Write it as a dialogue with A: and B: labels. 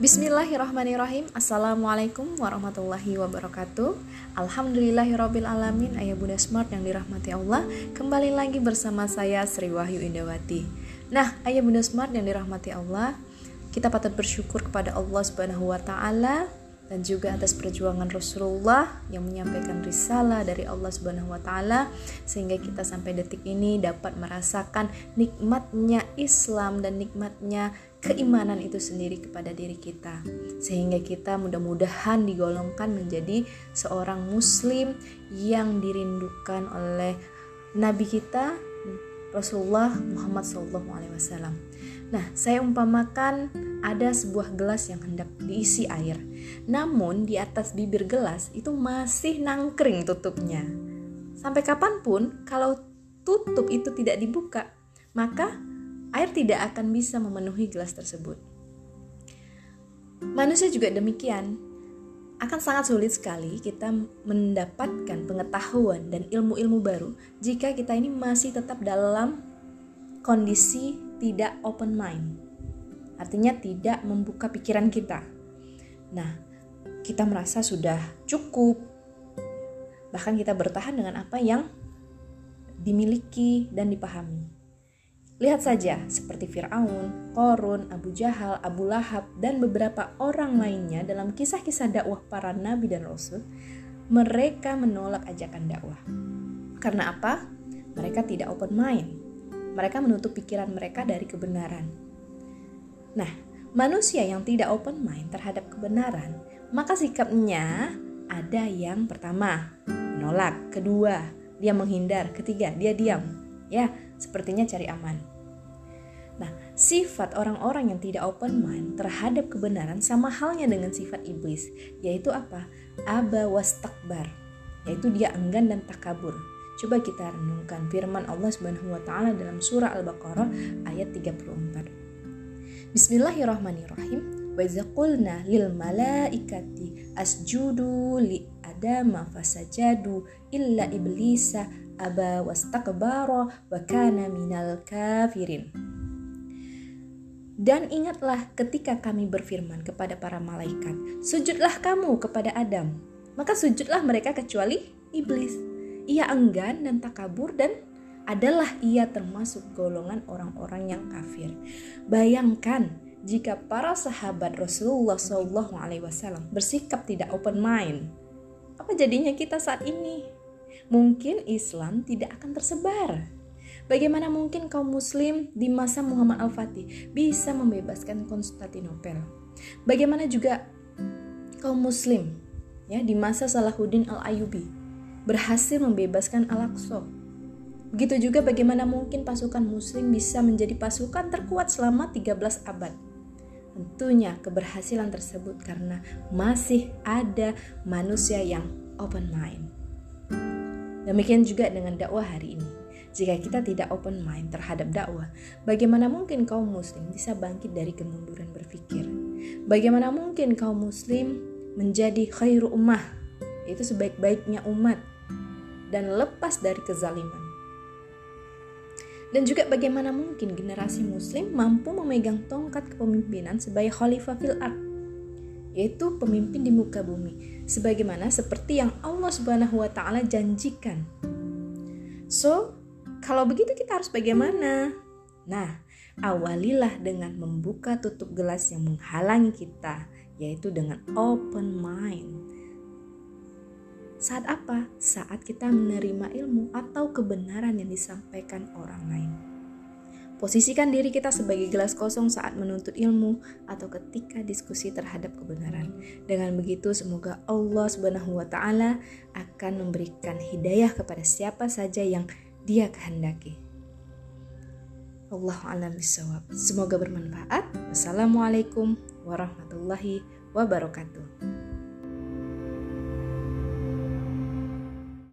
A: Bismillahirrahmanirrahim. Assalamualaikum warahmatullahi wabarakatuh. Alhamdulillahirabbil alamin. Ayah Bunda Smart yang dirahmati Allah Kembali lagi bersama saya Sri Wahyu Indawati. Nah Ayah Bunda Smart yang dirahmati Allah Kita patut bersyukur kepada Allah subhanahu wa dan juga atas perjuangan Rasulullah yang menyampaikan risalah dari Allah Subhanahu wa taala sehingga kita sampai detik ini dapat merasakan nikmatnya Islam dan nikmatnya keimanan itu sendiri kepada diri kita. Sehingga kita mudah-mudahan digolongkan menjadi seorang muslim yang dirindukan oleh nabi kita Rasulullah Muhammad SAW. Nah, saya umpamakan ada sebuah gelas yang hendak diisi air. Namun di atas bibir gelas itu masih nangkring tutupnya. Sampai kapan pun kalau tutup itu tidak dibuka, maka air tidak akan bisa memenuhi gelas tersebut. Manusia juga demikian. Akan sangat sulit sekali kita mendapatkan pengetahuan dan ilmu-ilmu baru jika kita ini masih tetap dalam kondisi tidak open mind. Artinya tidak membuka pikiran kita. Nah, kita merasa sudah cukup. Bahkan kita bertahan dengan apa yang dimiliki dan dipahami. Lihat saja seperti Fir'aun, Korun, Abu Jahal, Abu Lahab, dan beberapa orang lainnya dalam kisah-kisah dakwah para nabi dan rasul, mereka menolak ajakan dakwah. Karena apa? Mereka tidak open mind mereka menutup pikiran mereka dari kebenaran. Nah, manusia yang tidak open mind terhadap kebenaran, maka sikapnya ada yang pertama, menolak, kedua, dia menghindar, ketiga, dia diam. Ya, sepertinya cari aman. Nah, sifat orang-orang yang tidak open mind terhadap kebenaran sama halnya dengan sifat iblis, yaitu apa? Aba was takbar, yaitu dia enggan dan takabur. Coba kita renungkan firman Allah Subhanahu wa taala dalam surah Al-Baqarah ayat 34. Bismillahirrahmanirrahim. Wa qulna lil malaikati asjudu li adama fasajadu illa iblisa aba wastakbara wa kana minal kafirin. Dan ingatlah ketika kami berfirman kepada para malaikat, sujudlah kamu kepada Adam. Maka sujudlah mereka kecuali iblis ia enggan dan takabur dan adalah ia termasuk golongan orang-orang yang kafir. Bayangkan jika para sahabat Rasulullah Shallallahu Alaihi Wasallam bersikap tidak open mind, apa jadinya kita saat ini? Mungkin Islam tidak akan tersebar. Bagaimana mungkin kaum Muslim di masa Muhammad Al-Fatih bisa membebaskan Konstantinopel? Bagaimana juga kaum Muslim ya di masa Salahuddin Al-Ayubi berhasil membebaskan Al-Aqsa. Begitu juga bagaimana mungkin pasukan muslim bisa menjadi pasukan terkuat selama 13 abad. Tentunya keberhasilan tersebut karena masih ada manusia yang open mind. Demikian juga dengan dakwah hari ini. Jika kita tidak open mind terhadap dakwah, bagaimana mungkin kaum muslim bisa bangkit dari kemunduran berpikir? Bagaimana mungkin kaum muslim menjadi khairu ummah, yaitu sebaik-baiknya umat dan lepas dari kezaliman. Dan juga bagaimana mungkin generasi muslim mampu memegang tongkat kepemimpinan sebagai khalifah fil ard, yaitu pemimpin di muka bumi, sebagaimana seperti yang Allah Subhanahu wa taala janjikan. So, kalau begitu kita harus bagaimana? Nah, awalilah dengan membuka tutup gelas yang menghalangi kita, yaitu dengan open mind saat apa? Saat kita menerima ilmu atau kebenaran yang disampaikan orang lain. Posisikan diri kita sebagai gelas kosong saat menuntut ilmu atau ketika diskusi terhadap kebenaran. Dengan begitu semoga Allah taala akan memberikan hidayah kepada siapa saja yang Dia kehendaki. Allah alam bisawab. Semoga bermanfaat. Wassalamualaikum warahmatullahi wabarakatuh.